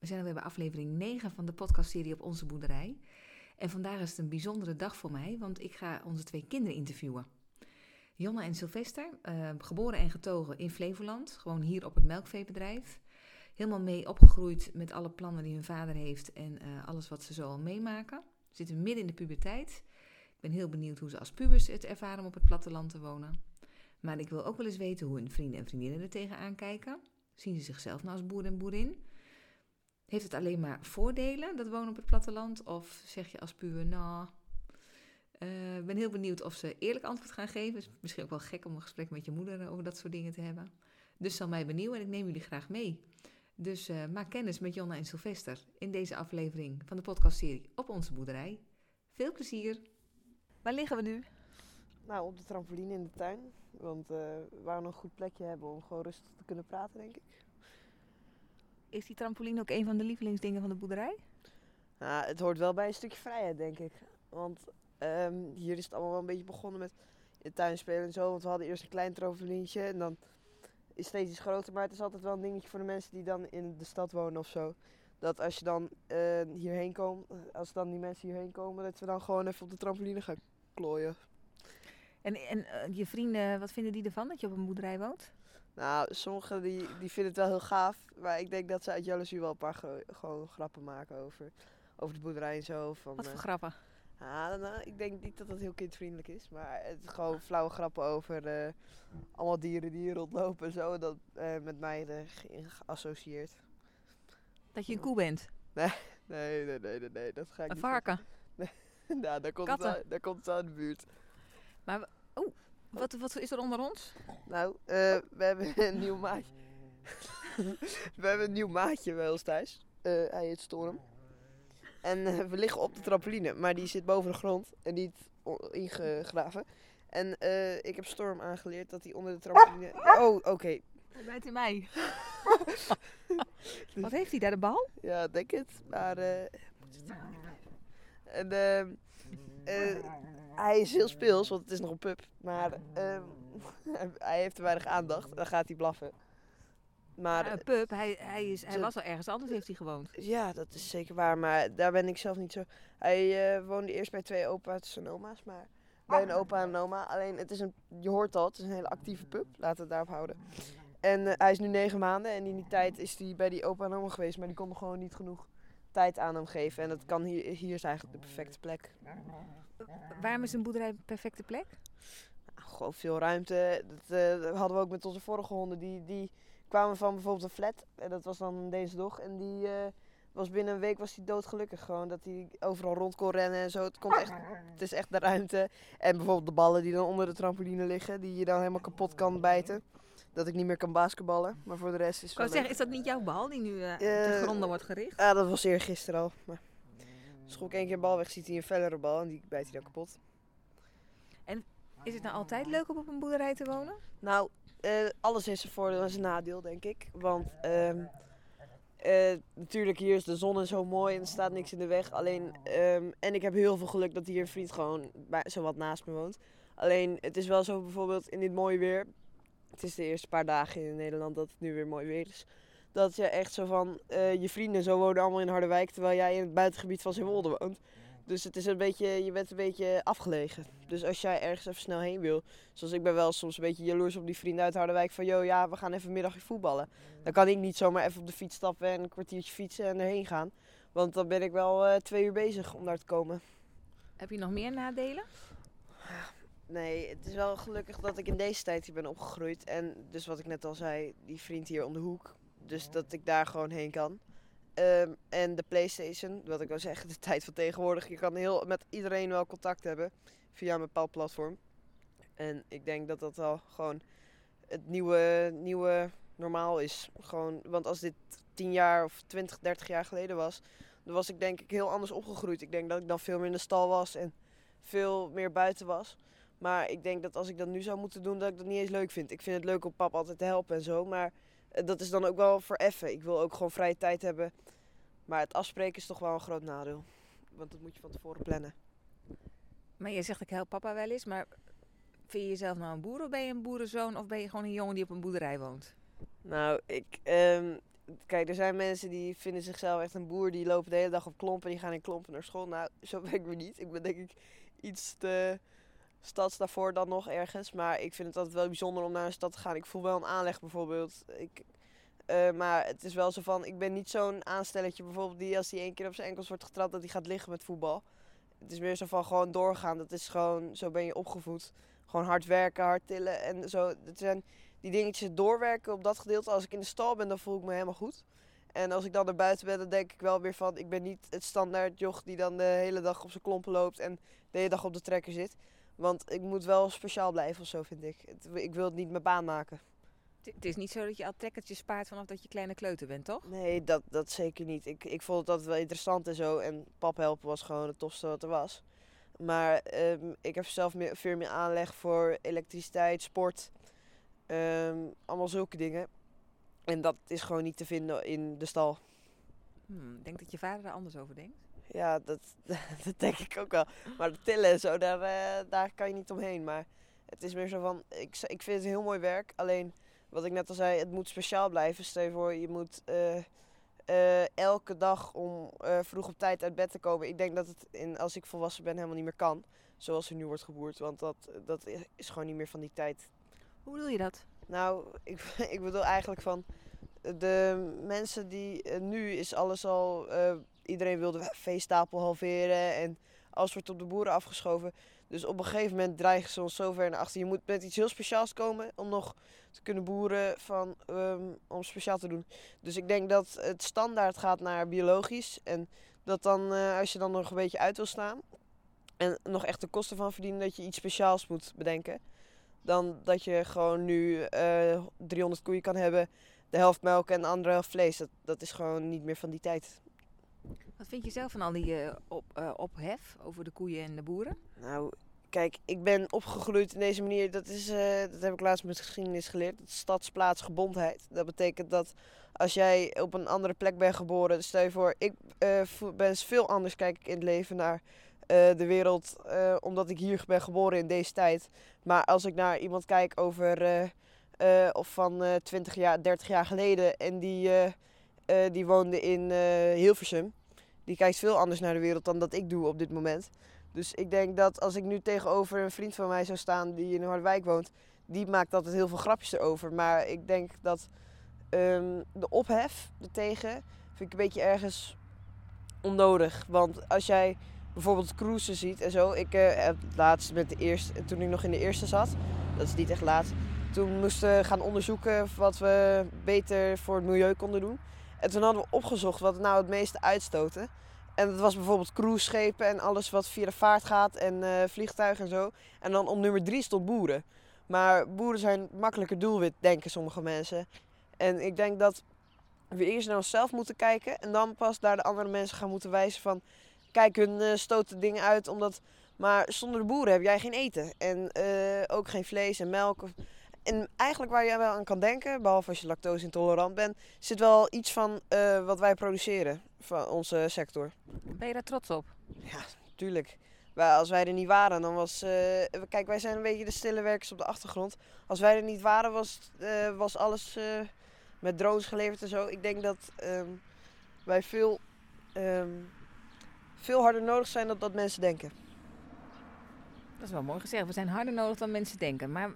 We zijn alweer bij aflevering 9 van de podcastserie op Onze Boerderij. En vandaag is het een bijzondere dag voor mij, want ik ga onze twee kinderen interviewen. Jonna en Sylvester, uh, geboren en getogen in Flevoland, gewoon hier op het melkveebedrijf. Helemaal mee opgegroeid met alle plannen die hun vader heeft en uh, alles wat ze zo al meemaken. Zitten midden in de puberteit. Ik ben heel benieuwd hoe ze als pubers het ervaren om op het platteland te wonen. Maar ik wil ook wel eens weten hoe hun vrienden en vriendinnen er tegenaan kijken. Zien ze zichzelf nou als boer en boerin? Heeft het alleen maar voordelen, dat wonen op het platteland? Of zeg je als puber, nou, ik uh, ben heel benieuwd of ze eerlijk antwoord gaan geven. Het is misschien ook wel gek om een gesprek met je moeder over dat soort dingen te hebben. Dus zal mij benieuwen en ik neem jullie graag mee. Dus uh, maak kennis met Jonna en Sylvester in deze aflevering van de podcastserie Op Onze Boerderij. Veel plezier! Waar liggen we nu? Nou, op de trampoline in de tuin. Want uh, we wouden een goed plekje hebben om gewoon rustig te kunnen praten, denk ik. Is die trampoline ook een van de lievelingsdingen van de boerderij? Nou, het hoort wel bij een stukje vrijheid, denk ik. Want um, hier is het allemaal wel een beetje begonnen met in de tuin spelen en zo. Want we hadden eerst een klein trampolientje en dan is het steeds iets groter. Maar het is altijd wel een dingetje voor de mensen die dan in de stad wonen of zo. Dat als je dan uh, hierheen komt, als dan die mensen hierheen komen, dat we dan gewoon even op de trampoline gaan klooien. En, en uh, je vrienden, wat vinden die ervan dat je op een boerderij woont? Nou, sommigen die, die vinden het wel heel gaaf. Maar ik denk dat ze uit jaloezie wel een paar gewoon grappen maken over, over de boerderij en zo. Van, Wat voor uh, grappen? Ah, nou, ik denk niet dat dat heel kindvriendelijk is. Maar het is gewoon flauwe grappen over uh, allemaal dieren die hier rondlopen en zo. Dat uh, met mij geassocieerd. Dat je een koe bent? Nee, nee, nee, nee, nee, nee dat ga ik een niet varken? Nee, nou, daar komt, het aan, daar komt het aan de buurt. Maar, wat, wat is er onder ons? Nou, uh, we hebben een nieuw maatje. we hebben een nieuw maatje bij ons thuis. Uh, hij heet Storm. En uh, we liggen op de trampoline, maar die zit boven de grond en niet ingegraven. En ik heb Storm aangeleerd dat hij onder de trampoline... Oh, oké. Okay. Hij bijt in mij. Wat heeft hij daar, de bal? Ja, denk het. Maar... en... hij is heel speels, want het is nog een pup. Maar uh, hij heeft te weinig aandacht. Dan gaat hij blaffen. Maar, ja, een pup, hij, hij, is, hij was al ergens anders, heeft hij gewoond. Ja, dat is zeker waar. Maar daar ben ik zelf niet zo... Hij uh, woonde eerst bij twee opa's en oma's. Maar bij een opa en een oma. Alleen, het is een, je hoort dat, het is een hele actieve pup. Laten we het daarop houden. En uh, hij is nu negen maanden. En in die tijd is hij bij die opa en oma geweest. Maar die konden gewoon niet genoeg tijd aan hem geven. En dat kan hier, hier is eigenlijk de perfecte plek. Waarom is een boerderij een perfecte plek? Nou, gewoon veel ruimte. Dat, uh, dat, hadden we ook met onze vorige honden. Die, die kwamen van bijvoorbeeld een flat. En dat was dan deze dog. En die uh, was binnen een week was hij doodgelukkig. Gewoon dat hij overal rond kon rennen en zo. Het, komt echt, het is echt de ruimte. En bijvoorbeeld de ballen die dan onder de trampoline liggen. Die je dan helemaal kapot kan bijten. Dat ik niet meer kan basketballen. Maar voor de rest is het wel zeggen, Is dat niet jouw bal die nu uh, te gronden wordt gericht? Ja, dat was eergisteren al. Maar schok één keer een bal weg, ziet hij een fellere bal en die bijt hij dan kapot. En is het nou altijd leuk om op een boerderij te wonen? Nou, uh, alles heeft zijn voordeel en zijn nadeel, denk ik. Want uh, natuurlijk, hier is de zon en zo mooi en er staat niks in de weg. Alleen, um, en ik heb heel veel geluk dat hier een vriend gewoon bij, zo wat naast me woont. Alleen, het is wel zo bijvoorbeeld in dit mooie weer. Het is de eerste paar dagen in Nederland dat het nu weer mooi weer is dat je echt zo van uh, je vrienden zo wonen allemaal in Harderwijk, terwijl jij in het buitengebied van Zeewolde woont. Dus het is een beetje, je bent een beetje afgelegen. Dus als jij ergens even snel heen wil, zoals ik ben wel soms een beetje jaloers op die vrienden uit Harderwijk van, joh, ja, we gaan even middagje voetballen. Dan kan ik niet zomaar even op de fiets stappen en een kwartiertje fietsen en erheen gaan. Want dan ben ik wel uh, twee uur bezig om daar te komen. Heb je nog meer nadelen? Nee, het is wel gelukkig dat ik in deze tijd hier ben opgegroeid. En dus wat ik net al zei, die vriend hier om de hoek, dus dat ik daar gewoon heen kan. Um, en de PlayStation, wat ik wil zeggen, de tijd van tegenwoordig. Je kan heel, met iedereen wel contact hebben via een bepaald platform. En ik denk dat dat wel gewoon het nieuwe, nieuwe normaal is. Gewoon, want als dit 10 jaar of 20, 30 jaar geleden was, dan was ik denk ik heel anders opgegroeid. Ik denk dat ik dan veel meer in de stal was en veel meer buiten was. Maar ik denk dat als ik dat nu zou moeten doen, dat ik dat niet eens leuk vind. Ik vind het leuk om pap altijd te helpen en zo, maar dat is dan ook wel voor effen. Ik wil ook gewoon vrije tijd hebben. Maar het afspreken is toch wel een groot nadeel. Want dat moet je van tevoren plannen. Maar je zegt ik help papa wel eens, maar vind je jezelf nou een boer of ben je een boerenzoon of ben je gewoon een jongen die op een boerderij woont? Nou, ik, um, kijk, er zijn mensen die vinden zichzelf echt een boer. Die lopen de hele dag op klompen. Die gaan in klompen naar school. Nou, zo ben ik weer niet. Ik ben denk ik iets te stads daarvoor dan nog ergens. Maar ik vind het altijd wel bijzonder om naar een stad te gaan. Ik voel wel een aanleg bijvoorbeeld. Ik, eh, maar het is wel zo van, ik ben niet zo'n aanstelletje bijvoorbeeld die als hij één keer op zijn enkels wordt getrapt, dat hij gaat liggen met voetbal. Het is meer zo van gewoon doorgaan. Dat is gewoon, zo ben je opgevoed. Gewoon hard werken, hard tillen en zo. Het zijn die dingetjes doorwerken op dat gedeelte. Als ik in de stal ben, dan voel ik me helemaal goed. En als ik dan naar buiten ben, dan denk ik wel weer van... Ik ben niet het standaard joch die dan de hele dag op zijn klompen loopt en de hele dag op de trekker zit. Want ik moet wel speciaal blijven of zo, vind ik. ik wil het niet mijn baan maken. Het is niet zo dat je al trekkertjes spaart vanaf dat je kleine kleuter bent, toch? Nee, dat, dat zeker niet. Ik, ik vond altijd wel interessant en zo. En pap helpen was gewoon het tofste wat er was. Maar ehm, ik heb zelf meer, veel meer aanleg voor elektriciteit, sport. Ehm, allemaal zulke dingen. En dat is gewoon niet te vinden in de stal. Hmm, ik denk dat je vader er anders over denkt. Ja, dat, dat denk ik ook wel. Maar de tillen en zo, daar, uh, daar kan je niet omheen. Maar het is meer zo van, ik, ik vind het heel mooi werk. Alleen, wat ik net al zei, het moet speciaal blijven. Stel je voor, je moet uh, uh, elke dag om vroeg op tijd uit bed te komen. Ik denk dat het, in, als ik volwassen ben, helemaal niet meer kan. Zoals er nu wordt geboerd. Want dat, dat is gewoon niet meer van die tijd. Hoe bedoel je dat? Nou, ik, ik bedoel eigenlijk van... De mensen die... nu is alles al iedereen wilde de veestapel halveren en alles wordt op de boeren afgeschoven. Dus op een gegeven moment dreigen ze ons zo ver naar achter. Je moet met iets heel speciaals komen om nog te kunnen boeren van, ehm, om speciaal te doen. Dus ik denk dat het standaard gaat naar biologisch. En dat dan, uh, als je dan nog een beetje uit wil staan en nog echt de kosten van verdienen, dat je iets speciaals moet bedenken. Dan dat je gewoon nu uh, eh, 300 koeien kan hebben, de helft melk en de andere helft vlees. Dat, dat is gewoon niet meer van die tijd. Wat vind je zelf van al die uh, op, uh, ophef over de koeien en de boeren? Nou, kijk, ik ben opgegroeid in deze manier. Dat, is, uh, dat heb ik laatst met geschiedenis geleerd. stadsplaatsgebondheid. Dat betekent dat als jij op een andere plek bent geboren, stel je voor, ik ben veel anders kijk ik in het leven naar de wereld, omdat ik hier ben geboren in deze tijd. Maar als ik naar iemand kijk over, of van 20 jaar, 30 jaar geleden, en die, die woonde in Hilversum die kijkt veel anders naar de wereld dan dat ik doe op dit moment. Dus ik denk dat als ik nu tegenover een vriend van mij zou staan die in Harderwijk woont, die maakt altijd heel veel grapjes erover. Maar ik denk dat um, de ophef ertegen vind ik een beetje ergens onnodig. Want als jij bijvoorbeeld cruisen ziet en zo. Ik uh, heb laatst met de eerste, toen ik nog in de eerste zat, dat is niet echt laat. Toen moesten we gaan onderzoeken wat we beter voor het milieu konden doen. En toen hadden we opgezocht wat nou het meeste uitstoten. En dat was bijvoorbeeld cruiseschepen en alles wat via de vaart gaat en uh, vliegtuigen en zo. En dan op nummer drie stond boeren. Maar boeren zijn makkelijker doelwit, denken sommige mensen. En ik denk dat we eerst naar onszelf moeten kijken en dan pas naar de andere mensen gaan moeten wijzen van... Kijk, hun uh, stoten dingen uit omdat... Maar zonder de boeren heb jij geen eten. En uh, ook geen vlees en melk. En eigenlijk waar jij wel aan kan denken, behalve als je lactose intolerant bent, zit wel iets van uh, wat wij produceren van onze sector. Ben je daar trots op? Ja, tuurlijk. Maar als wij er niet waren, dan was. Uh, kijk, wij zijn een beetje de stille werkers op de achtergrond. Als wij er niet waren, was, uh, was alles met drones geleverd en zo. Ik denk dat um, wij veel, um, veel harder nodig zijn dan dat mensen denken. Dat is wel mooi gezegd. We zijn harder nodig dan mensen denken. Maar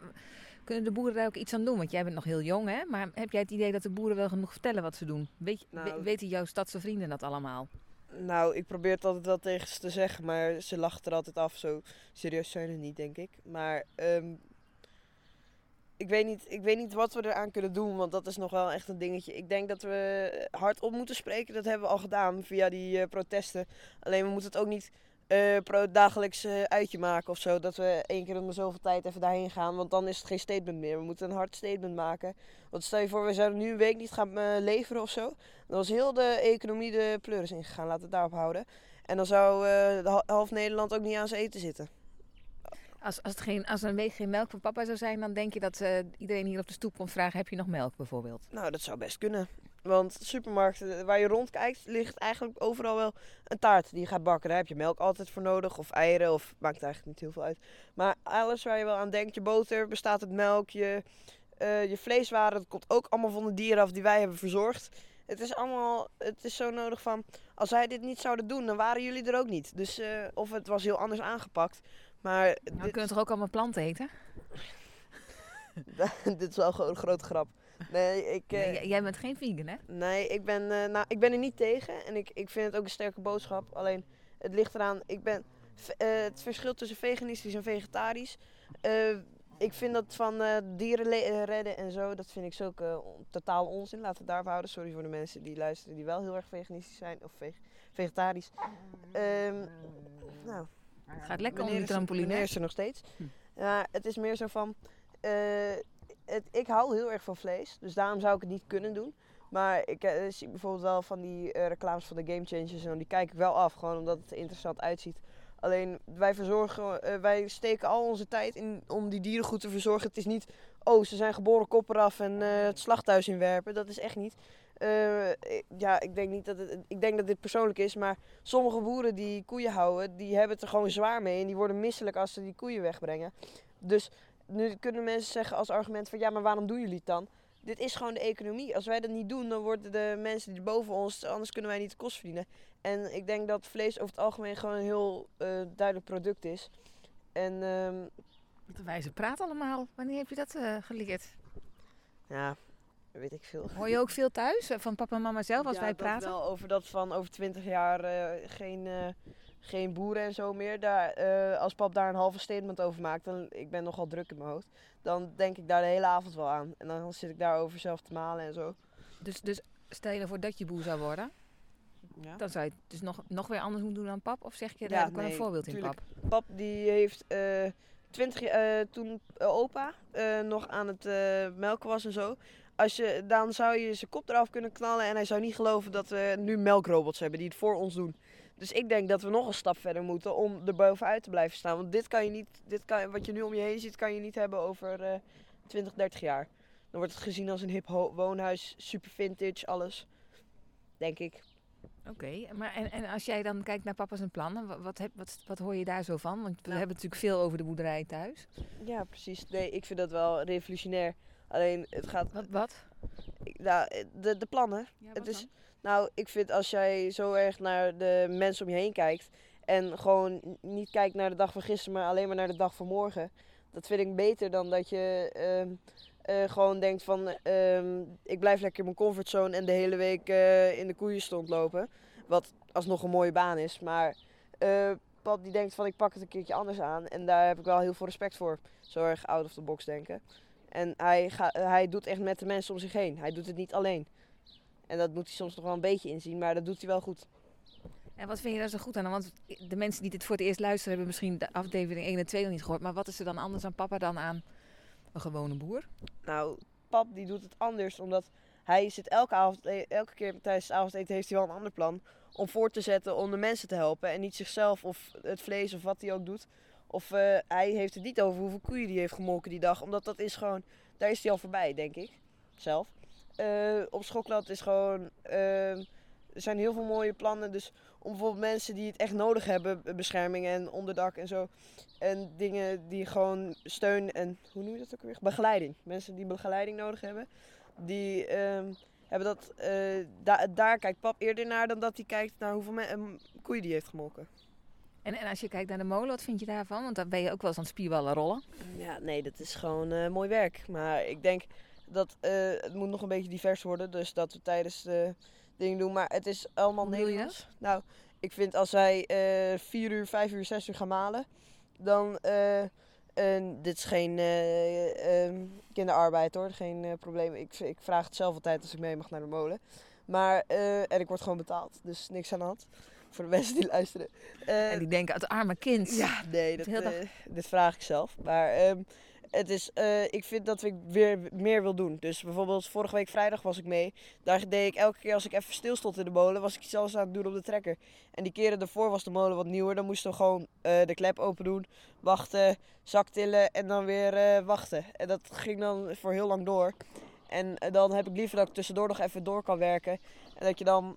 kunnen de boeren daar ook iets aan doen? Want jij bent nog heel jong, hè? Maar heb jij het idee dat de boeren wel genoeg vertellen wat ze doen? Weet, nou, weten jouw stadse vrienden dat allemaal? Nou, ik probeer het altijd wel tegen ze te zeggen, maar ze lachen er altijd af. Zo serieus zijn ze niet, denk ik. Maar um, ik, weet niet, ik weet niet wat we eraan kunnen doen, want dat is nog wel echt een dingetje. Ik denk dat we hardop moeten spreken. Dat hebben we al gedaan via die uh, protesten. Alleen we moeten het ook niet uh, dagelijks uh, uitje maken of zo. Dat we één keer om de zoveel tijd even daarheen gaan. Want dan is het geen statement meer. We moeten een hard statement maken. Want stel je voor, we zouden nu een week niet gaan uh, leveren of zo. Dan was heel de economie de pleuris ingegaan. Laten we het daarop houden. En dan zou half Nederland ook niet aan zijn eten zitten. Als, als, het geen, als er een week geen melk van papa zou zijn, dan denk je dat iedereen hier op de stoep komt vragen: heb je nog melk bijvoorbeeld? Nou, dat zou best kunnen. Want supermarkten waar je rondkijkt, ligt eigenlijk overal wel een taart die je gaat bakken. Daar heb je melk altijd voor nodig, of eieren, of maakt eigenlijk niet heel veel uit. Maar alles waar je wel aan denkt, je boter bestaat uit melk, je, uh, je vleeswaren, dat komt ook allemaal van de dieren af die wij hebben verzorgd. Het is allemaal, het is zo nodig van, als wij dit niet zouden doen, dan waren jullie er ook niet. Dus, eh, of het was heel anders aangepakt. Maar Nou, dit, we kunnen toch ook allemaal planten eten? dit is wel gewoon een grote grap. Nee, ik, eh, Nee, jij bent geen vegan, hè? nee ik, ben, eh, nou, ik ben er niet tegen. En ik, ik vind het ook een sterke boodschap. Alleen, het ligt eraan, ik ben, eh, het verschil tussen veganistisch en vegetarisch. ik vind dat van dieren redden en zo, dat vind ik zo totaal onzin. Laten we het daarop houden. Sorry voor de mensen die luisteren die wel heel erg veganistisch zijn of veg- vegetarisch. Ehm, nou, Het gaat lekker om die trampoline. meneer is er nog steeds. Hm. Ja, het is meer zo van. Ik hou heel erg van vlees, dus daarom zou ik het niet kunnen doen. Maar ik eh, zie bijvoorbeeld wel van die eh, reclames van de Game Changers en die kijk ik wel af, gewoon omdat het er interessant uitziet. Alleen wij verzorgen, eh, wij steken al onze tijd in om die dieren goed te verzorgen. Het is niet, oh ze zijn geboren kop eraf en het slachthuis inwerpen. Dat is echt niet. Ja, ik denk niet dat het, ik denk dat dit persoonlijk is, maar sommige boeren die koeien houden, die hebben het er gewoon zwaar mee en die worden misselijk als ze die koeien wegbrengen. Dus nu kunnen mensen zeggen als argument van ja, maar waarom doen jullie het dan? Dit is gewoon de economie. Als wij dat niet doen, dan worden de mensen die boven ons, anders kunnen wij niet de kost verdienen. En ik denk dat vlees over het algemeen gewoon een heel eh, duidelijk product is. En ehm, Wat een wijze praat allemaal. Wanneer heb je dat eh, geleerd? ja, weet ik veel. Hoor je ook veel thuis eh, van papa en mama zelf als Ja, wij praten? wel over dat van over 20 jaar geen, geen boeren en zo meer. Daar, eh, als pap daar een halve statement over maakt, dan ik ben nogal druk in mijn hoofd. Dan denk ik daar de hele avond wel aan. En dan zit ik daarover zelf te malen en zo. Dus, dus stel je voor dat je boer zou worden, Ja. dan zou je het dus nog, nog weer anders moeten doen dan pap? Of zeg je, Ja, daar heb ik wel een voorbeeld in pap? Pap die heeft eh 20 jaar eh, toen eh, opa eh, nog aan het eh, melken was en zo. Als je, dan zou je zijn kop eraf kunnen knallen en hij zou niet geloven dat we nu melkrobots hebben die het voor ons doen. Dus ik denk dat we nog een stap verder moeten om er bovenuit te blijven staan. Want dit kan je niet, dit kan, wat je nu om je heen ziet, kan je niet hebben over eh 20, 30 jaar. Dan wordt het gezien als een hip woonhuis, super vintage, alles. Denk ik. Oké, maar en, en als jij dan kijkt naar papa's en plannen, wat, wat hoor je daar zo van? Want we Nou. hebben natuurlijk veel over de boerderij thuis. Ja, precies. Nee, ik vind dat wel revolutionair. Alleen het gaat. Wat? wat? ik- Nou, de, de plannen. Ja, Het is- Nou, ik vind als jij zo erg naar de mensen om je heen kijkt. En gewoon niet kijkt naar de dag van gisteren, maar alleen maar naar de dag van morgen. Dat vind ik beter dan dat je ehm, eh, gewoon denkt van ehm, ik blijf lekker in mijn comfortzone en de hele week eh, in de koeien stond lopen. Wat alsnog een mooie baan is. Maar eh, pap die denkt van ik pak het een keertje anders aan. En daar heb ik wel heel veel respect voor. Zo erg out of the box denken. En hij, hij doet echt met de mensen om zich heen. Hij doet het niet alleen. En dat moet hij soms nog wel een beetje inzien, maar dat doet hij wel goed. En wat vind je daar zo goed aan? Want de mensen die dit voor het eerst luisteren hebben misschien de aflevering 1 en 2 nog niet gehoord. Maar wat is er dan anders aan papa dan aan een gewone boer? Nou, pap die doet het anders, omdat hij zit elke, avond, eh, elke keer tijdens het avondeten heeft hij wel een ander plan. Om voor te zetten om de mensen te helpen en niet zichzelf of het vlees of wat hij ook doet. Of eh, hij heeft het niet over hoeveel koeien hij heeft gemolken die dag, omdat dat is gewoon, daar is hij al voorbij, denk ik. Zelf. Eh, op Schokland is gewoon, eh, er zijn heel veel mooie plannen. Dus om bijvoorbeeld mensen die het echt nodig hebben, be- bescherming en onderdak en zo. En dingen die gewoon steun en, hoe noem je dat ook weer? Begeleiding. Mensen die begeleiding nodig hebben, die ehm, hebben dat, eh, da- daar kijkt pap eerder naar dan dat hij kijkt naar hoeveel ehm, koeien die heeft gemolken. En, en als je kijkt naar de molen, wat vind je daarvan? Want daar ben je ook wel eens aan het spierballen rollen. Ja, nee, dat is gewoon eh, mooi werk. Maar ik denk dat eh, het moet nog een beetje divers worden. Dus dat we tijdens de dingen doen. Maar het is allemaal Nederlands. Nou, ik vind als wij eh 4 uur, 5 uur, 6 uur gaan malen. Dan, dit is geen eh, ehm, kinderarbeid hoor. Geen probleem. Ik, ik vraag het zelf altijd als ik mee mag naar de molen. Maar, en ik word gewoon betaald. Dus niks aan de hand. Voor de mensen die luisteren. En die denken, het arme kind. ja, nee, dat, eh, dit vraag ik zelf. Maar ehm, het is, eh, ik vind dat ik weer meer wil doen. Dus bijvoorbeeld vorige week vrijdag was ik mee. Daar deed ik elke keer als ik even stil stond in de molen, was ik iets anders aan het doen op de trekker. En die keren daarvoor was de molen wat nieuwer. Dan moesten we gewoon eh, de klep open doen, wachten, zak tillen en dan weer wachten. En dat ging dan voor heel lang door. En dan heb ik liever dat ik tussendoor nog even door kan werken. En dat je dan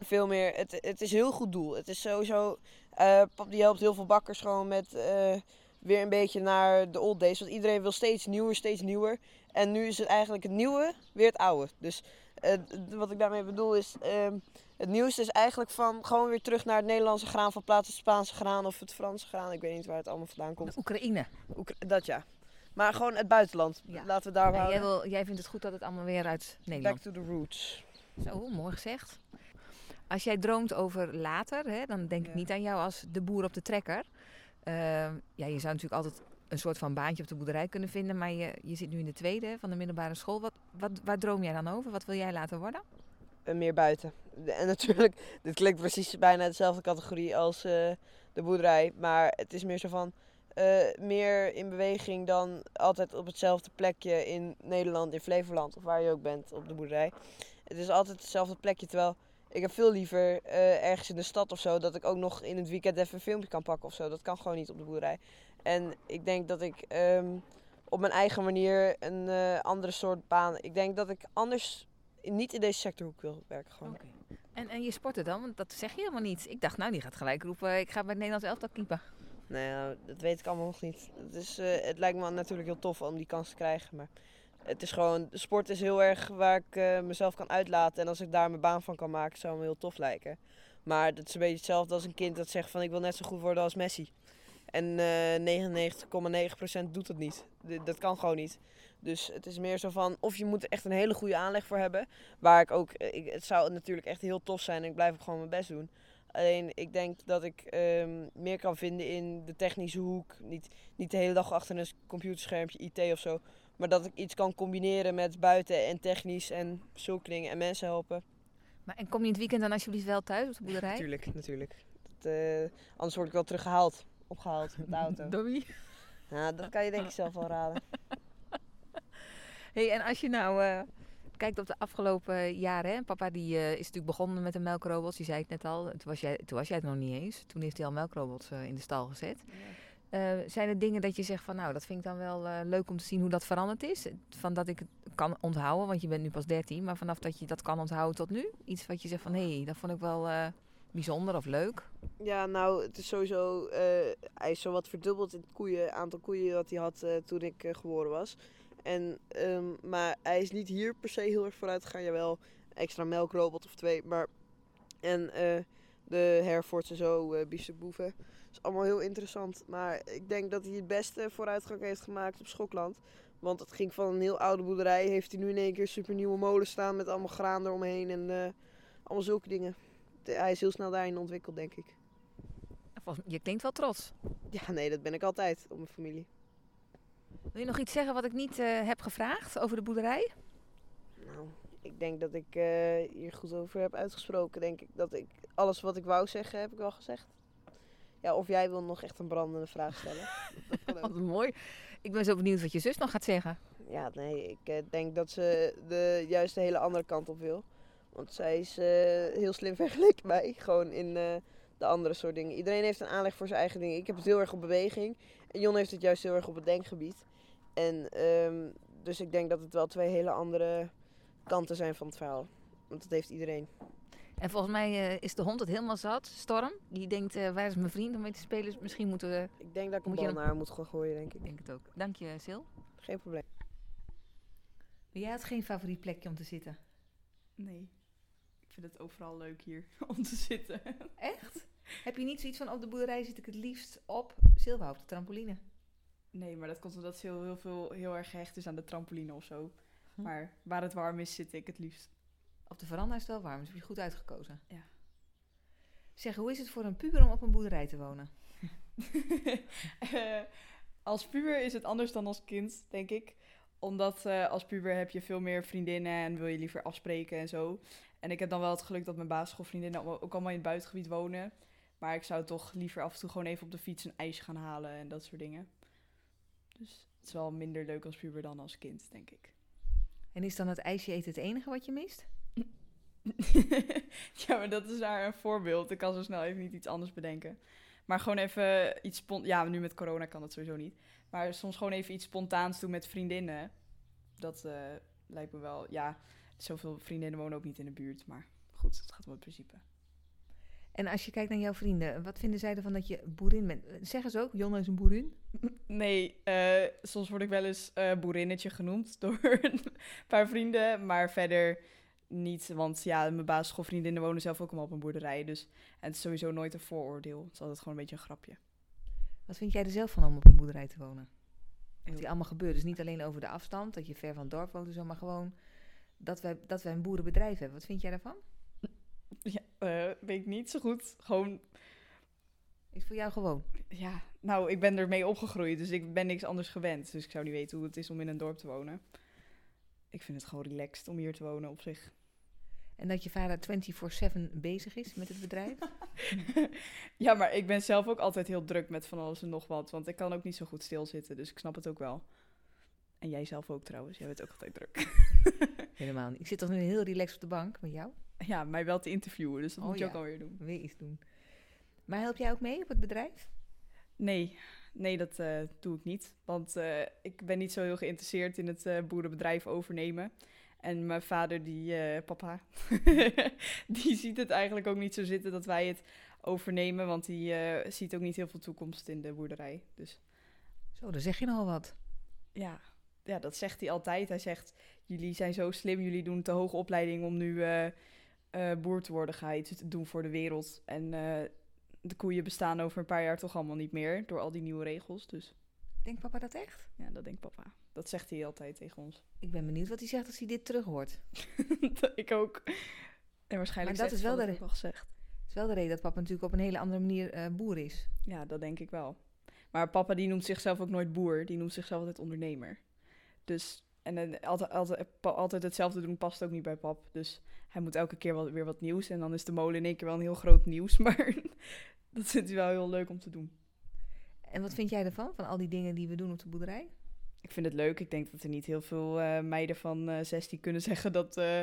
veel meer. Het, het is een heel goed doel. Het is sowieso. eh pap die helpt heel veel bakkers gewoon met eh, weer een beetje naar de old days. Want iedereen wil steeds nieuwer, steeds nieuwer. En nu is het eigenlijk het nieuwe weer het oude. Dus eh, wat ik daarmee bedoel is, ehm, het nieuws is eigenlijk van gewoon weer terug naar het Nederlandse graan van plaats het Spaanse graan of het Franse graan. Ik weet niet waar het allemaal vandaan komt. Oekraïne. Oekra- dat ja. Maar gewoon het buitenland. Ja. Laten we daar En jij, wil, jij vindt het goed dat het allemaal weer uit Back Nederland... to the roots. Zo, mooi gezegd. Als jij droomt over later, hè, dan denk ik niet aan jou als de boer op de trekker. Ehm, ja, je zou natuurlijk altijd een soort van baantje op de boerderij kunnen vinden, maar je, je zit nu in de tweede van de middelbare school. Wat, wat, waar droom jij dan over? Wat wil jij later worden? En meer buiten. En natuurlijk, dit klinkt precies bijna dezelfde categorie als eh, de boerderij. Maar het is meer zo van, eh, meer in beweging dan altijd op hetzelfde plekje in Nederland, in Flevoland of waar je ook bent op de boerderij. Het is altijd hetzelfde plekje, terwijl ik heb veel liever eh, ergens in de stad of zo, dat ik ook nog in het weekend even een filmpje kan pakken of zo. Dat kan gewoon niet op de boerderij. En ik denk dat ik ehm, op mijn eigen manier een eh, andere soort baan, ik denk dat ik anders niet in deze sectorhoek wil werken gewoon. En, en je sporten dan? Want dat zeg je helemaal niet. Ik dacht, nou, die gaat gelijk roepen, ik ga bij het Nederlands elftal keeper. Nee, nou, dat weet ik allemaal nog niet. Eh, het lijkt me natuurlijk heel tof om die kans te krijgen. Maar het is gewoon, sport is heel erg waar ik eh, mezelf kan uitlaten. En als ik daar mijn baan van kan maken, zou me heel tof lijken. Maar dat is een beetje hetzelfde als een kind dat zegt van ik wil net zo goed worden als Messi. En eh 99,9% doet het niet. Dat kan gewoon niet. Dus het is meer zo van, of je moet er echt een hele goede aanleg voor hebben. Waar ik ook, eh, het zou natuurlijk echt heel tof zijn en ik blijf ook gewoon mijn best doen. Alleen ik denk dat ik ehm, meer kan vinden in de technische hoek. Niet, niet de hele dag achter een computerschermpje, IT of zo. Maar dat ik iets kan combineren met buiten en technisch en zulke dingen en mensen helpen. Maar, en kom je in het weekend dan alsjeblieft wel thuis op de boerderij? Natuurlijk, natuurlijk. Dat, eh, anders word ik wel teruggehaald. Opgehaald met de auto. Door wie? Ja, dat kan je denk ik zelf wel raden. Hey, en als je nou eh, kijkt op de afgelopen jaren, hè? papa die eh, is natuurlijk begonnen met de melkrobots, die zei het net al, toen was jij, toen was jij het nog niet eens. Toen heeft hij al melkrobots in de stal gezet. Eh, zijn er dingen dat je zegt van nou, dat vind ik dan wel eh, leuk om te zien hoe dat veranderd is? Van dat ik het kan onthouden, want je bent nu pas 13, maar vanaf dat je dat kan onthouden tot nu? Iets wat je zegt van hé, hey, dat vond ik wel eh, bijzonder of leuk. Ja, nou, het is sowieso. hij is zo wat verdubbeld in het koeien, aantal koeien dat hij had toen ik geboren was. En, ehm, maar hij is niet hier per se heel erg vooruit gegaan. Jawel, extra melkrobot of twee. Maar, en de Herfords en zo, uh, biefstukboeven. Is allemaal heel interessant. Maar ik denk dat hij het beste vooruitgang heeft gemaakt op Schokland. Want het ging van een heel oude boerderij. Heeft hij nu in één keer super nieuwe molen staan met allemaal graan eromheen. En eh, allemaal zulke dingen. Hij is heel snel daarin ontwikkeld, denk ik. Je klinkt wel trots. Ja, nee, dat ben ik altijd op mijn familie. Wil je nog iets zeggen wat ik niet eh, heb gevraagd over de boerderij? Nou, ik denk dat ik eh, hier goed over heb uitgesproken. Denk ik dat ik alles wat ik wou zeggen, heb ik al gezegd. Ja, of jij wil nog echt een brandende vraag stellen. dat. Wat mooi. Ik ben zo benieuwd wat je zus nog gaat zeggen. Ja, nee, ik eh, denk dat ze de juist de hele andere kant op wil. Want zij is eh, heel slim vergeleken bij. Gewoon in eh, de andere soort dingen. Iedereen heeft een aanleg voor zijn eigen dingen. Ik heb het heel erg op beweging. En Jon heeft het juist heel erg op het denkgebied. En ehm, dus ik denk dat het wel twee hele andere kanten zijn van het verhaal. Want dat heeft iedereen. En volgens mij eh, is de hond het helemaal zat, Storm. Die denkt, eh, waar is mijn vriend om mee te spelen? Misschien moeten we... Ik denk dat ik een bal dan- naar moet gaan gooien, denk ik. Ik denk het ook. Dank je, Sil. Geen probleem. Jij had geen favoriet plekje om te zitten. Nee. Ik vind het overal leuk hier om te zitten. Echt? Heb je niet zoiets van, op de boerderij zit ik het liefst op Silva, op de trampoline? Nee, maar dat komt omdat ze heel, heel, veel, heel erg gehecht is aan de trampoline of zo. Hm. Maar waar het warm is, zit ik het liefst. Op de veranda is het wel warm, dus heb je goed uitgekozen. Ja. Zeg, hoe is het voor een puber om op een boerderij te wonen? Eh, als puber is het anders dan als kind, denk ik. Omdat eh, als puber heb je veel meer vriendinnen en wil je liever afspreken en zo. En ik heb dan wel het geluk dat mijn basisschoolvriendinnen ook allemaal in het buitengebied wonen. Maar ik zou toch liever af en toe gewoon even op de fiets een ijsje gaan halen en dat soort dingen. Dus het is wel minder leuk als puber dan als kind, denk ik. En is dan het ijsje eten het enige wat je mist? ja, maar dat is daar een voorbeeld. Ik kan zo snel even niet iets anders bedenken. Maar gewoon even iets. Ja, nu met corona kan dat sowieso niet. Maar soms gewoon even iets spontaans doen met vriendinnen. Dat eh, lijkt me wel... Ja, zoveel vriendinnen wonen ook niet in de buurt. Maar goed, het gaat om het principe. En als je kijkt naar jouw vrienden, wat vinden zij ervan dat je boerin bent? Zeggen ze ook, Jonna is een boerin? Nee, eh, soms word ik wel eens eh, boerinnetje genoemd door een paar vrienden. Maar verder niet, want ja, mijn basisschoolvriendinnen wonen zelf ook allemaal op een boerderij. Dus en het is sowieso nooit een vooroordeel. Het is altijd gewoon een beetje een grapje. Wat vind jij er zelf van om op een boerderij te wonen? Wat hier allemaal gebeurt. Dus niet alleen over de afstand, dat je ver van het dorp woont en zo, maar gewoon dat wij, dat wij een boerenbedrijf hebben. Wat vind jij daarvan? Ja, eh, weet ik niet zo goed. Gewoon, Is voor jou gewoon? ja, nou, ik ben ermee opgegroeid, dus ik ben niks anders gewend. Dus ik zou niet weten hoe het is om in een dorp te wonen. Ik vind het gewoon relaxed om hier te wonen op zich. En dat je vader 24-7 bezig is met het bedrijf? ja, maar ik ben zelf ook altijd heel druk met van alles en nog wat. Want ik kan ook niet zo goed stilzitten, dus ik snap het ook wel. En jij zelf ook trouwens, jij bent ook altijd druk. Helemaal niet. Ik zit toch nu heel relaxed op de bank met jou? ja, mij wel te interviewen, dus dat Oh, moet je ja. ook alweer doen. Weer iets doen. Maar help jij ook mee op het bedrijf? Nee, nee, dat eh, doe ik niet. Want eh, ik ben niet zo heel geïnteresseerd in het eh, boerenbedrijf overnemen. En mijn vader, die, papa, die ziet het eigenlijk ook niet zo zitten dat wij het overnemen. Want die ziet ook niet heel veel toekomst in de boerderij. Dus Zo, dan zeg je nogal wat. ja, ja, dat zegt hij altijd. Hij zegt, jullie zijn zo slim, jullie doen te hoge opleiding om nu boer te worden. Ga iets doen voor de wereld. En de koeien bestaan over een paar jaar toch allemaal niet meer door al die nieuwe regels. Dus Denkt papa dat echt? ja, dat denkt papa. Dat zegt hij altijd tegen ons. Ik ben benieuwd wat hij zegt als hij dit terug hoort. ik ook. En waarschijnlijk Maar dat is wel de wel gezegd. Het is wel de reden dat papa natuurlijk op een hele andere manier eh, boer is. Ja, dat denk ik wel. Maar papa die noemt zichzelf ook nooit boer. Die noemt zichzelf altijd ondernemer. Dus, en eh, altijd, altijd, altijd hetzelfde doen past ook niet bij pap. Dus hij moet elke keer wel, weer wat nieuws. En dan is de molen in één keer wel een heel groot nieuws. Maar dat vindt hij wel heel leuk om te doen. En wat vind jij ervan, van al die dingen die we doen op de boerderij? Ik vind het leuk. Ik denk dat er niet heel veel eh, meiden van eh 16 kunnen zeggen dat eh,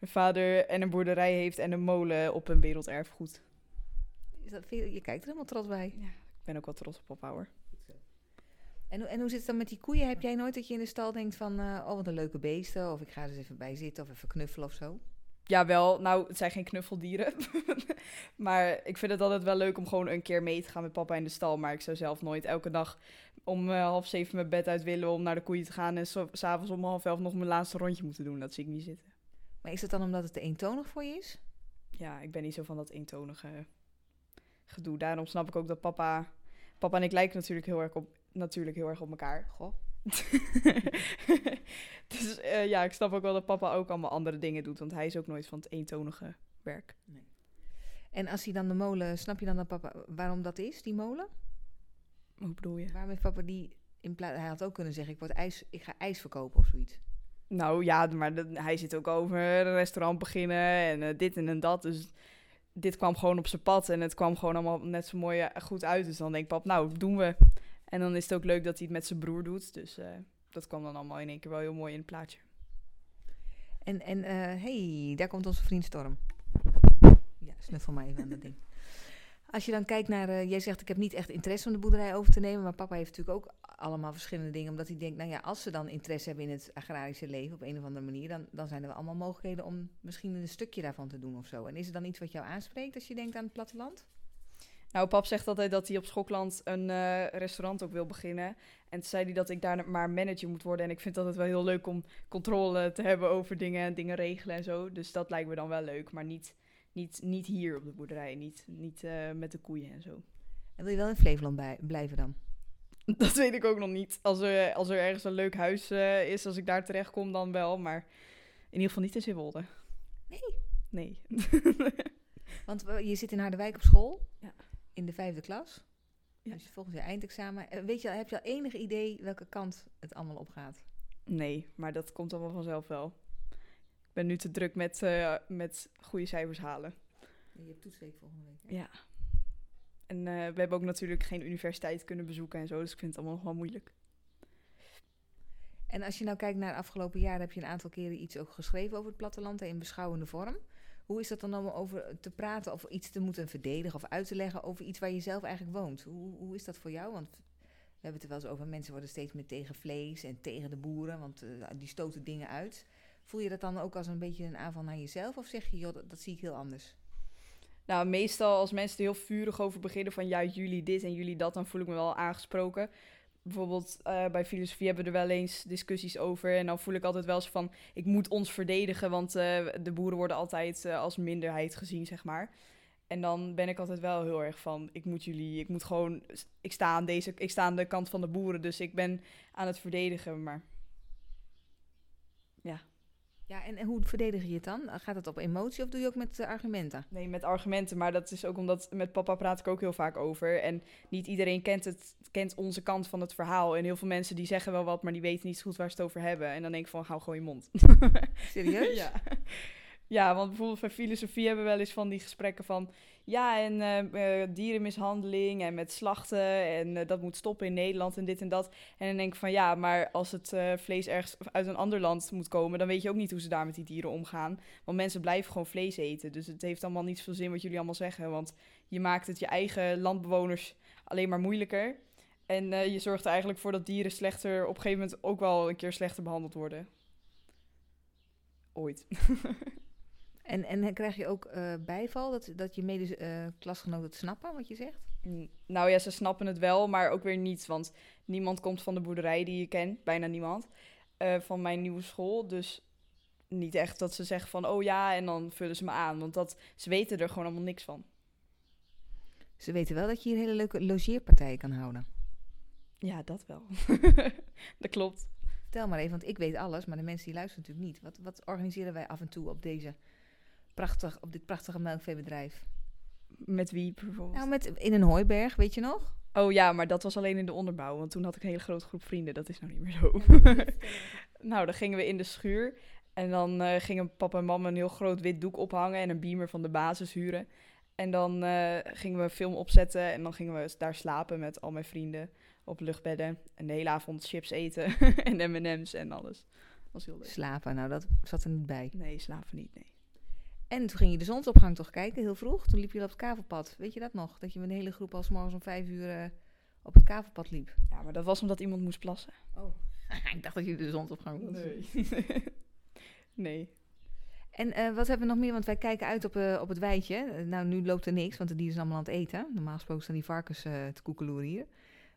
een vader en een boerderij heeft en een molen op een werelderfgoed. Is dat, je, je kijkt er helemaal trots bij. Ja, ik ben ook wel trots op papa hoor. En, hoe- en hoe zit het dan met die koeien? Heb jij nooit dat je in de stal denkt van, eh, oh wat een leuke beesten, of ik ga er eens even bij zitten of even knuffelen of zo? Jawel, nou, het zijn geen knuffeldieren. maar ik vind het altijd wel leuk om gewoon een keer mee te gaan met papa in de stal. Maar ik zou zelf nooit elke dag om eh, half zeven mijn bed uit willen om naar de koeien te gaan. En s'avonds om half elf nog mijn laatste rondje moeten doen. Dat zie ik niet zitten. Maar is het dan omdat het te eentonig voor je is? Ja, ik ben niet zo van dat eentonige gedoe. Daarom snap ik ook dat papa... Papa en ik lijken natuurlijk heel erg op, natuurlijk heel erg op elkaar. Goh. dus eh, ja, ik snap ook wel dat papa ook allemaal andere dingen doet. Want hij is ook nooit van het eentonige werk. En als hij dan de molen, snap je dan dat papa, waarom dat is, die molen? Hoe bedoel je? Waarom heeft papa die, in plaats, hij had ook kunnen zeggen, ik, word ijs, ik ga ijs verkopen of zoiets. Nou ja, maar de- hij zit ook over een restaurant beginnen en eh, dit en, en dat. Dus dit kwam gewoon op zijn pad en het kwam gewoon allemaal net zo mooi eh, goed uit. Dus dan denkt pap, nou, doen we. En dan is het ook leuk dat hij het met zijn broer doet. Dus eh, dat kwam dan allemaal in één keer wel heel mooi in het plaatje. En, en eh, hey, daar komt onze vriend Storm. Ja, snuffel maar even aan dat ding. Als je dan kijkt naar, eh, jij zegt ik heb niet echt interesse om de boerderij over te nemen, maar papa heeft natuurlijk ook allemaal verschillende dingen, omdat hij denkt, nou ja, als ze dan interesse hebben in het agrarische leven op een of andere manier, dan, dan zijn er allemaal mogelijkheden om misschien een stukje daarvan te doen of zo. En is er dan iets wat jou aanspreekt als je denkt aan het platteland? Nou, pap zegt altijd dat hij op Schokland een eh, restaurant ook wil beginnen. En toen zei hij dat ik daar maar manager moet worden. En ik vind het altijd wel heel leuk om controle te hebben over dingen en dingen regelen en zo. Dus dat lijkt me dan wel leuk, maar niet, niet, niet hier op de boerderij. Niet, niet eh, met de koeien en zo. En wil je wel in Flevoland bij, blijven dan? Dat weet ik ook nog niet. Als er, als er ergens een leuk huis eh, is, als ik daar terecht kom, dan wel. Maar in ieder geval niet in Zeewolde. Nee. Nee. Want je zit in Harderwijk op school. In de vijfde klas. Ja. Dus volgens jaar eindexamen. Eh, Weet je, al- heb je al enig idee welke kant het allemaal op gaat? nee, maar dat komt allemaal vanzelf wel. Ik ben nu te druk met, eh, met goede cijfers halen. Je hebt toetsweek volgende week. hè? Ja. En eh, we hebben ook natuurlijk geen universiteit kunnen bezoeken en zo. Dus ik vind het allemaal nog wel moeilijk. En als je nou kijkt naar de afgelopen jaren, heb je een aantal keren iets ook geschreven over het platteland in beschouwende vorm. Hoe is dat dan om over te praten of iets te moeten verdedigen of uit te leggen over iets waar je zelf eigenlijk woont? Hoe, hoe is dat voor jou? Want we hebben het er wel eens over, mensen worden steeds meer tegen vlees en tegen de boeren, want eh, die stoten dingen uit. Voel je dat dan ook als een beetje een aanval naar jezelf of zeg je, joh, dat, zie ik heel anders? Nou, meestal als mensen er heel vurig over beginnen van ja, jullie dit en jullie dat, dan voel ik me wel aangesproken. Bijvoorbeeld eh, bij filosofie hebben we er wel eens discussies over. En dan voel ik altijd wel eens van, ik moet ons verdedigen, want eh, de boeren worden altijd eh, als minderheid gezien, zeg maar. En dan ben ik altijd wel heel erg van, ik moet jullie, ik moet gewoon, ik sta aan deze, ik sta aan de kant van de boeren, dus ik ben aan het verdedigen, maar Ja, en, en hoe verdedig je het dan? Gaat het op emotie of doe je ook met eh, argumenten? Nee, met argumenten, maar dat is ook omdat met papa praat ik ook heel vaak over. En niet iedereen kent, het, kent onze kant van het verhaal. En heel veel mensen die zeggen wel wat, maar die weten niet zo goed waar ze het over hebben. En dan denk ik van, hou gewoon je mond. Serieus? ja. ja, want bijvoorbeeld bij filosofie hebben we wel eens van die gesprekken van... Ja, en eh, eh, dierenmishandeling en met slachten en eh, dat moet stoppen in Nederland en dit en dat. En dan denk ik van ja, maar als het vlees ergens uit een ander land moet komen... dan weet je ook niet hoe ze daar met die dieren omgaan. Want mensen blijven gewoon vlees eten. Dus het heeft allemaal niet zoveel zin wat jullie allemaal zeggen. Want je maakt het je eigen landbewoners alleen maar moeilijker. En je zorgt er eigenlijk voor dat dieren slechter, op een gegeven moment ook wel een keer slechter behandeld worden. Ooit. En, en krijg je ook eh, bijval dat, dat je mede eh, klasgenoten het snappen wat je zegt? Nou ja, ze snappen het wel, maar ook weer niet. Want niemand komt van de boerderij die je kent, bijna niemand. eh, van mijn nieuwe school. Dus niet echt dat ze zeggen van, oh ja, en dan vullen ze me aan. Want dat, ze weten er gewoon allemaal niks van. Ze weten wel dat je hier hele leuke logeerpartijen kan houden. Ja, dat wel. dat klopt. Vertel maar even, want ik weet alles, maar de mensen die luisteren natuurlijk niet. Wat, wat organiseren wij af en toe op, deze prachtig, op dit prachtige melkveebedrijf? Met wie bijvoorbeeld? Nou, met, in een hooiberg, weet je nog? Oh ja, maar dat was alleen in de onderbouw. Want toen had ik een hele grote groep vrienden. Dat is nou niet meer zo. nou, dan gingen we in de schuur. En dan eh, gingen papa en mama een heel groot wit doek ophangen. En een beamer van de basis huren. En dan eh, gingen we een film opzetten. En dan gingen we daar slapen met al mijn vrienden. Op luchtbedden. En de hele avond chips eten. en M&M's en alles. Dat was heel leuk. Slapen, nou dat zat er niet bij. Nee, slapen niet, nee. En toen ging je de zonsopgang toch kijken, heel vroeg. Toen liep je op het kavelpad. Weet je dat nog? Dat je met een hele groep al morgens om vijf uur eh, op het kavelpad liep. Ja, maar dat was omdat iemand moest plassen. Oh. ik dacht dat je de zonsopgang was. nee. En eh, wat hebben we nog meer? Want wij kijken uit op, eh, op het weidje. Nou, nu loopt er niks, want de dieren zijn allemaal aan het eten. Normaal gesproken staan die varkens te koekeloeren hier.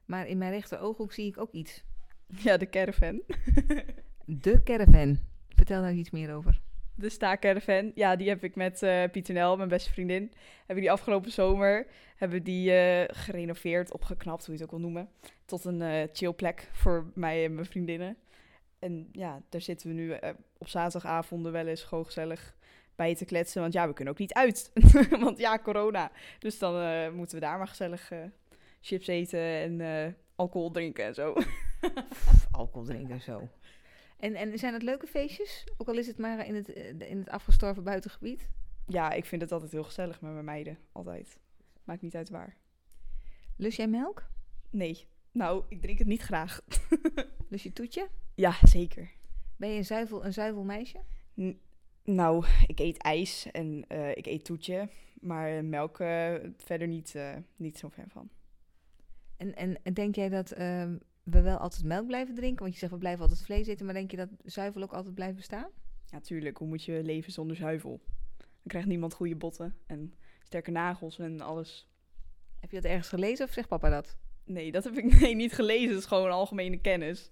Maar in mijn rechter ooghoek zie ik ook iets. Ja, de caravan. De caravan. Vertel daar iets meer over. De staakcaravan, ja, die heb ik met eh Pieter Nel, mijn beste vriendin. Hebben die afgelopen zomer hebben die eh, gerenoveerd, opgeknapt, hoe je het ook wil noemen. Tot een eh chillplek voor mij en mijn vriendinnen. En ja, daar zitten we nu op zaterdagavonden wel eens gewoon gezellig bij te kletsen. Want ja, we kunnen ook niet uit. want ja, corona. Dus dan moeten we daar maar gezellig chips eten en alcohol drinken en zo. Alcohol drinken zo. En, en zijn het leuke feestjes? Ook al is het maar in het, eh, in het afgestorven buitengebied. ja, ik vind het altijd heel gezellig met mijn meiden. Altijd. Maakt niet uit waar. Lus jij melk? Nee. Nou, ik drink het niet graag. Lus je toetje? Ja, zeker. Ben je een zuivel, een zuivelmeisje? N- nou, ik eet ijs en eh, ik eet toetje. Maar melk eh, verder niet, niet zo fan van. En, en, en denk jij dat ehm, we wel altijd melk blijven drinken? Want je zegt we blijven altijd vlees eten, maar denk je dat zuivel ook altijd blijft bestaan? Ja, tuurlijk. Hoe moet je leven zonder zuivel? Dan krijgt niemand goede botten en sterke nagels en alles. Heb je dat ergens gelezen of zegt papa dat? Nee, dat heb ik nee, niet gelezen. Dat is gewoon algemene kennis.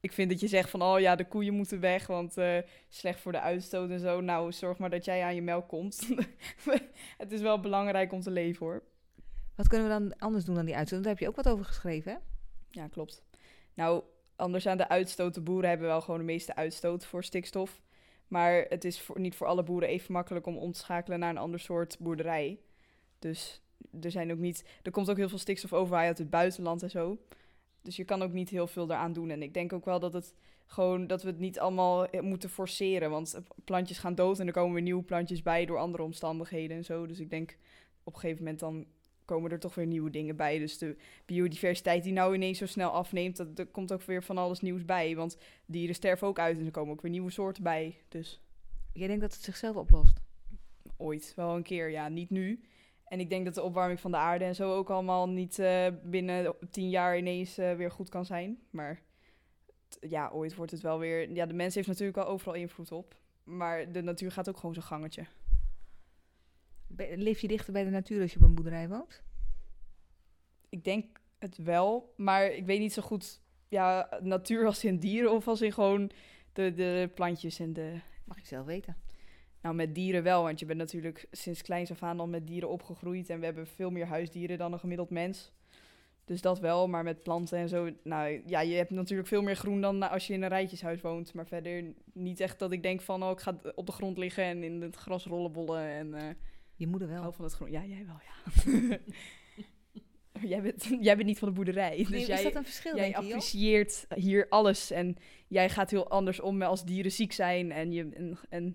Ik vind dat je zegt van, oh ja, de koeien moeten weg, want eh, slecht voor de uitstoot en zo. Nou, zorg maar dat jij aan je melk komt. het is wel belangrijk om te leven, hoor. Wat kunnen we dan anders doen dan die uitstoot? Daar heb je ook wat over geschreven, hè? Ja, klopt. Nou, anders aan de uitstoot, de boeren hebben wel gewoon de meeste uitstoot voor stikstof. Maar het is niet voor alle boeren even makkelijk om om te schakelen naar een ander soort boerderij. Dus er zijn ook niet. Er komt ook heel veel stikstof over uit het buitenland en zo. Dus je kan ook niet heel veel daaraan doen. En ik denk ook wel dat het gewoon dat we het niet allemaal eh, moeten forceren. Want plantjes gaan dood en er komen weer nieuwe plantjes bij door andere omstandigheden en zo. Dus ik denk op een gegeven moment dan komen er toch weer nieuwe dingen bij. Dus de biodiversiteit die nou ineens zo snel afneemt, dat, er komt ook weer van alles nieuws bij. Want dieren sterven ook uit en er komen ook weer nieuwe soorten bij. Dus Jij denkt dat het zichzelf oplost? ooit, wel een keer, ja, niet nu. En ik denk dat de opwarming van de aarde en zo ook allemaal niet eh, binnen tien jaar ineens eh, weer goed kan zijn. Maar ja, ooit wordt het wel weer... Ja, de mens heeft natuurlijk al overal invloed op. Maar de natuur gaat ook gewoon zijn gangetje. Leef je dichter bij de natuur als je op een boerderij woont? Ik denk Het wel, maar ik weet niet zo goed... Ja, natuur als in dieren of als in gewoon de, de plantjes en de... Mag je zelf weten. Nou, met dieren wel, want je bent natuurlijk sinds kleins af aan al met dieren opgegroeid. En we hebben veel meer huisdieren dan een gemiddeld mens. Dus dat wel, maar met planten en zo. Nou ja, je hebt natuurlijk veel meer groen dan als je in een rijtjeshuis woont. Maar verder niet echt dat ik denk van, oh, ik ga op de grond liggen en in het gras rollenbollen. En eh, Je moeder ik wel. hou van het groen. Ja, jij wel, ja. jij, bent, jij bent niet van de boerderij. Dus Nee, jij, is dat een verschil, jij denk je, Job? apprecieert hier alles. En jij gaat heel anders om als dieren ziek zijn. En, je, en, en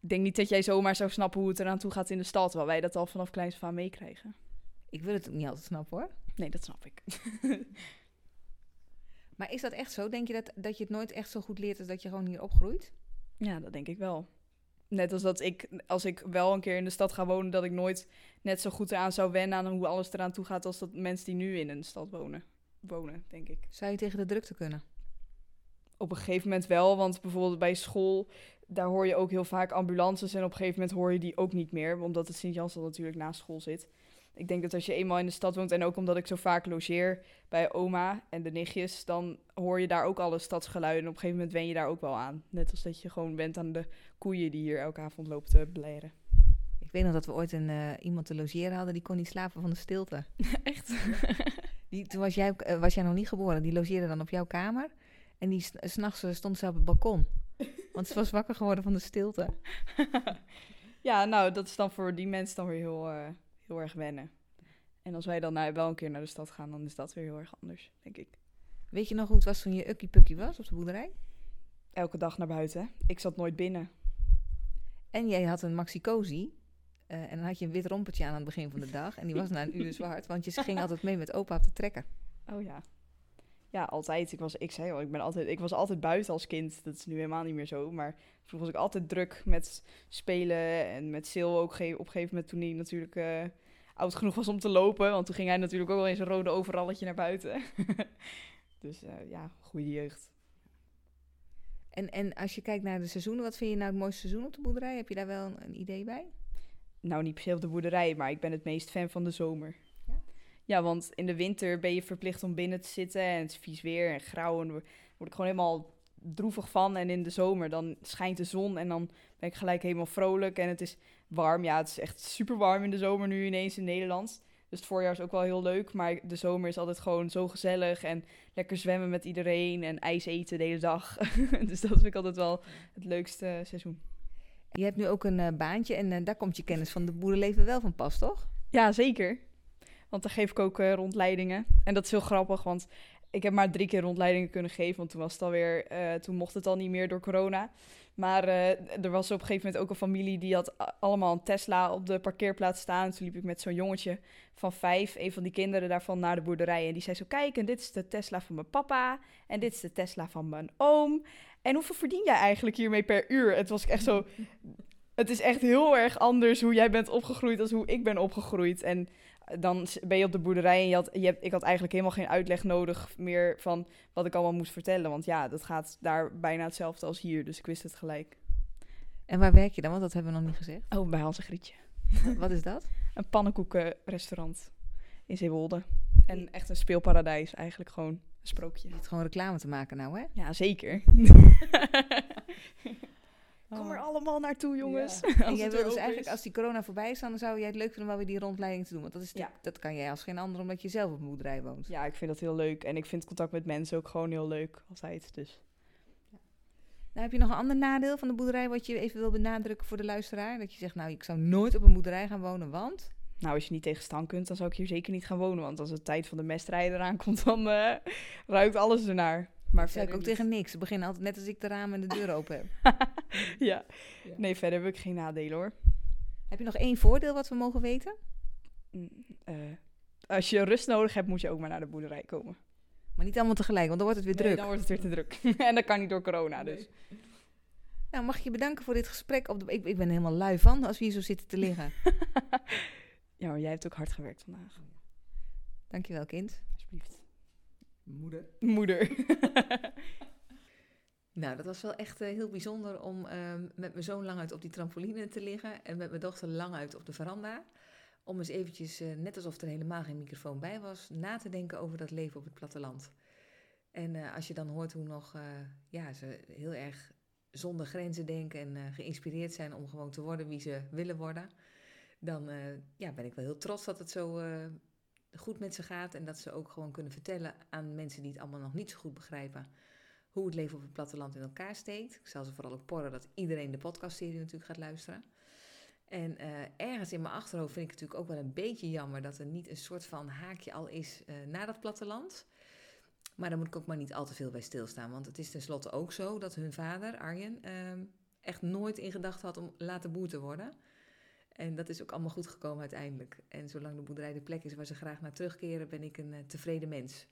ik denk niet dat jij zomaar zou snappen hoe het eraan toe gaat in de stad. Terwijl wij dat al vanaf kleins aan meekrijgen. Ik wil het ook niet altijd snappen, hoor. Nee, dat snap ik. Maar is dat echt zo? Denk je dat, dat je het nooit echt zo goed leert als dat je gewoon hier opgroeit? Ja, dat denk ik wel. Net als dat ik, als ik wel een keer in de stad ga wonen, dat ik nooit net zo goed eraan zou wennen aan hoe alles eraan toe gaat als dat mensen die nu in een stad wonen, wonen denk ik. Zou je tegen de drukte kunnen? Op een gegeven moment wel, want bijvoorbeeld bij school, daar hoor je ook heel vaak ambulances en op een gegeven moment hoor je die ook niet meer, omdat het Sint-Jansel natuurlijk naast school zit. Ik denk dat als je eenmaal in de stad woont en ook omdat ik zo vaak logeer bij oma en de nichtjes, dan hoor je daar ook alle stadsgeluiden. En op een gegeven moment wen je daar ook wel aan. Net als dat je gewoon bent aan de koeien die hier elke avond lopen te bleren. Ik weet nog dat we ooit een, eh, iemand te logeren hadden die kon niet slapen van de stilte. Echt? Die, toen was jij, eh, was jij nog niet geboren. Die logeerde dan op jouw kamer. En die s'nachts eh, stond ze op het balkon. Want ze was wakker geworden van de stilte. ja, nou, dat is dan voor die mensen dan weer heel, heel erg wennen. En als wij dan nou, wel een keer naar de stad gaan, dan is dat weer heel erg anders, denk ik. Weet je nog hoe het was toen je ukkie pukkie was op de boerderij? Elke dag naar buiten. Ik zat nooit binnen. En jij had een maxi cozy. eh, en dan had je een wit rompertje aan aan het begin van de dag. En die was na een uur zwart. Want je ging altijd mee met opa op de trekker. Oh ja. Ja, altijd. Ik, was, ik zei al, ik, ben altijd, ik was altijd buiten als kind. Dat is nu helemaal niet meer zo. Maar vroeger was ik altijd druk met spelen. En met Sil ook op een gegeven moment toen hij natuurlijk eh, oud genoeg was om te lopen. Want toen ging hij natuurlijk ook wel eens een rode overalletje naar buiten. dus eh, ja, goede jeugd. En, en als je kijkt naar de seizoenen, wat vind je nou het mooiste seizoen op de boerderij? Heb je daar wel een, een idee bij? Nou, niet per se op de boerderij, maar ik ben het meest fan van de zomer. Ja? Want in de winter ben je verplicht om binnen te zitten en het is vies weer en grauw en word ik gewoon helemaal droevig van. En in de zomer dan schijnt de zon en dan ben ik gelijk helemaal vrolijk en het is warm. Ja, het is echt super warm in de zomer nu ineens in Nederland. Dus het voorjaar is ook wel heel leuk, maar de zomer is altijd gewoon zo gezellig en lekker zwemmen met iedereen en ijs eten de hele dag. dus dat vind ik altijd wel het leukste seizoen. Je hebt nu ook een eh, baantje en eh, daar komt je kennis van de boerenleven wel van pas, toch? Ja, zeker. Want dan geef ik ook eh, rondleidingen. En dat is heel grappig, want ik heb maar drie keer rondleidingen kunnen geven. Want toen was het alweer, eh, toen mocht het al niet meer door corona. Maar eh, er was op een gegeven moment ook een familie die had allemaal een Tesla op de parkeerplaats staan. Toen liep ik met zo'n jongetje van vijf, een van die kinderen daarvan, naar de boerderij. En die zei zo, kijk, en dit is de Tesla van mijn papa. En dit is de Tesla van mijn oom. En hoeveel verdien jij eigenlijk hiermee per uur? Het was echt zo... Het is echt heel erg anders hoe jij bent opgegroeid als hoe ik ben opgegroeid. En dan ben je op de boerderij en je had, je hebt, ik had eigenlijk helemaal geen uitleg nodig meer van wat ik allemaal moest vertellen. Want ja, dat gaat daar bijna hetzelfde als hier. Dus ik wist het gelijk. En waar werk je dan? Want dat hebben we nog niet gezegd. Oh, bij Hans en Grietje. Wat is dat? Een pannenkoekenrestaurant in Zeewolde. En echt een speelparadijs, eigenlijk gewoon een sprookje. Je zit gewoon reclame te maken nou, hè? Ja, zeker. Kom er Oh. allemaal naartoe, jongens. En jij wil dus eigenlijk, is. als die corona voorbij is, dan zou jij het leuk vinden om wel weer die rondleiding te doen. Want dat, is Ja. dat kan jij als geen ander, omdat je zelf op een boerderij woont. Ja, ik vind dat heel leuk. En ik vind contact met mensen ook gewoon heel leuk, altijd. Dus Nou, heb je nog een ander nadeel van de boerderij wat je even wil benadrukken voor de luisteraar? Dat je zegt, nou, ik zou nooit op een boerderij gaan wonen, want... Nou, als je niet tegen stank kunt, dan zou ik hier zeker niet gaan wonen. Want als de tijd van de mestrijden eraan komt, dan eh, ruikt alles ernaar. Maar zei ik ook verder tegen niks. Ze beginnen altijd net als ik de ramen en de deur open heb. ja. Ja. Nee, verder heb ik geen nadelen hoor. heb je nog één voordeel wat we mogen weten? Mm, eh, als je rust nodig hebt, moet je ook maar naar de boerderij komen. Maar niet allemaal tegelijk, want dan wordt het weer Nee, druk. dan wordt het weer te druk. en dat kan niet door corona, dus. Nou, mag ik je bedanken voor dit gesprek. Op de... ik, ik ben helemaal lui van als we hier zo zitten te liggen. ja, maar jij hebt ook hard gewerkt vandaag. Dankjewel, kind. Alsjeblieft. Moeder. Moeder. Nou, dat was wel echt eh, heel bijzonder om ehm, met mijn zoon lang uit op die trampoline te liggen en met mijn dochter lang uit op de veranda. Om eens eventjes, eh, net alsof er helemaal geen microfoon bij was, na te denken over dat leven op het platteland. En eh, als je dan hoort hoe nog eh, ja, ze heel erg zonder grenzen denken en eh, geïnspireerd zijn om gewoon te worden wie ze willen worden, dan eh, ja, ben ik wel heel trots dat het zo eh, goed met ze gaat en dat ze ook gewoon kunnen vertellen aan mensen die het allemaal nog niet zo goed begrijpen hoe het leven op het platteland in elkaar steekt. Ik zal ze vooral ook porren dat iedereen de podcastserie natuurlijk gaat luisteren. En eh, ergens in mijn achterhoofd vind ik het natuurlijk ook wel een beetje jammer dat er niet een soort van haakje al is uh, naar dat platteland. Maar daar moet ik ook maar niet al te veel bij stilstaan. Want het is tenslotte ook zo dat hun vader, Arjen, uh, echt nooit in gedachten had om later boer te worden. En dat is ook allemaal goed gekomen uiteindelijk. En zolang de boerderij de plek is waar ze graag naar terugkeren, ben ik een uh, tevreden mens.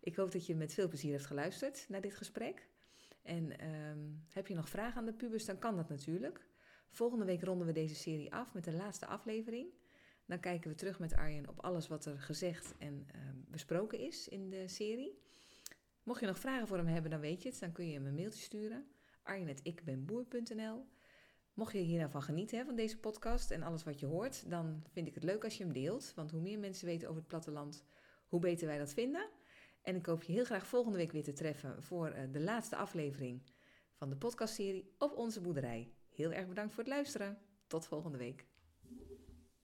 Ik hoop dat je met veel plezier hebt geluisterd naar dit gesprek. En um, heb je nog vragen aan de pubers, dan kan dat natuurlijk. Volgende week ronden we deze serie af met de laatste aflevering. Dan kijken we terug met Arjen op alles wat er gezegd en uh, besproken is in de serie. Mocht je nog vragen voor hem hebben, dan weet je het. Dan kun je hem een mailtje sturen. arjen.ikbenboer.nl Mocht je hier nou van genieten van deze podcast en alles wat je hoort, dan vind ik het leuk als je hem deelt. Want hoe meer mensen weten over het platteland, hoe beter wij dat vinden. En ik hoop je heel graag volgende week weer te treffen voor uh, de laatste aflevering van de podcastserie op onze boerderij. Heel erg bedankt voor het luisteren. Tot volgende week.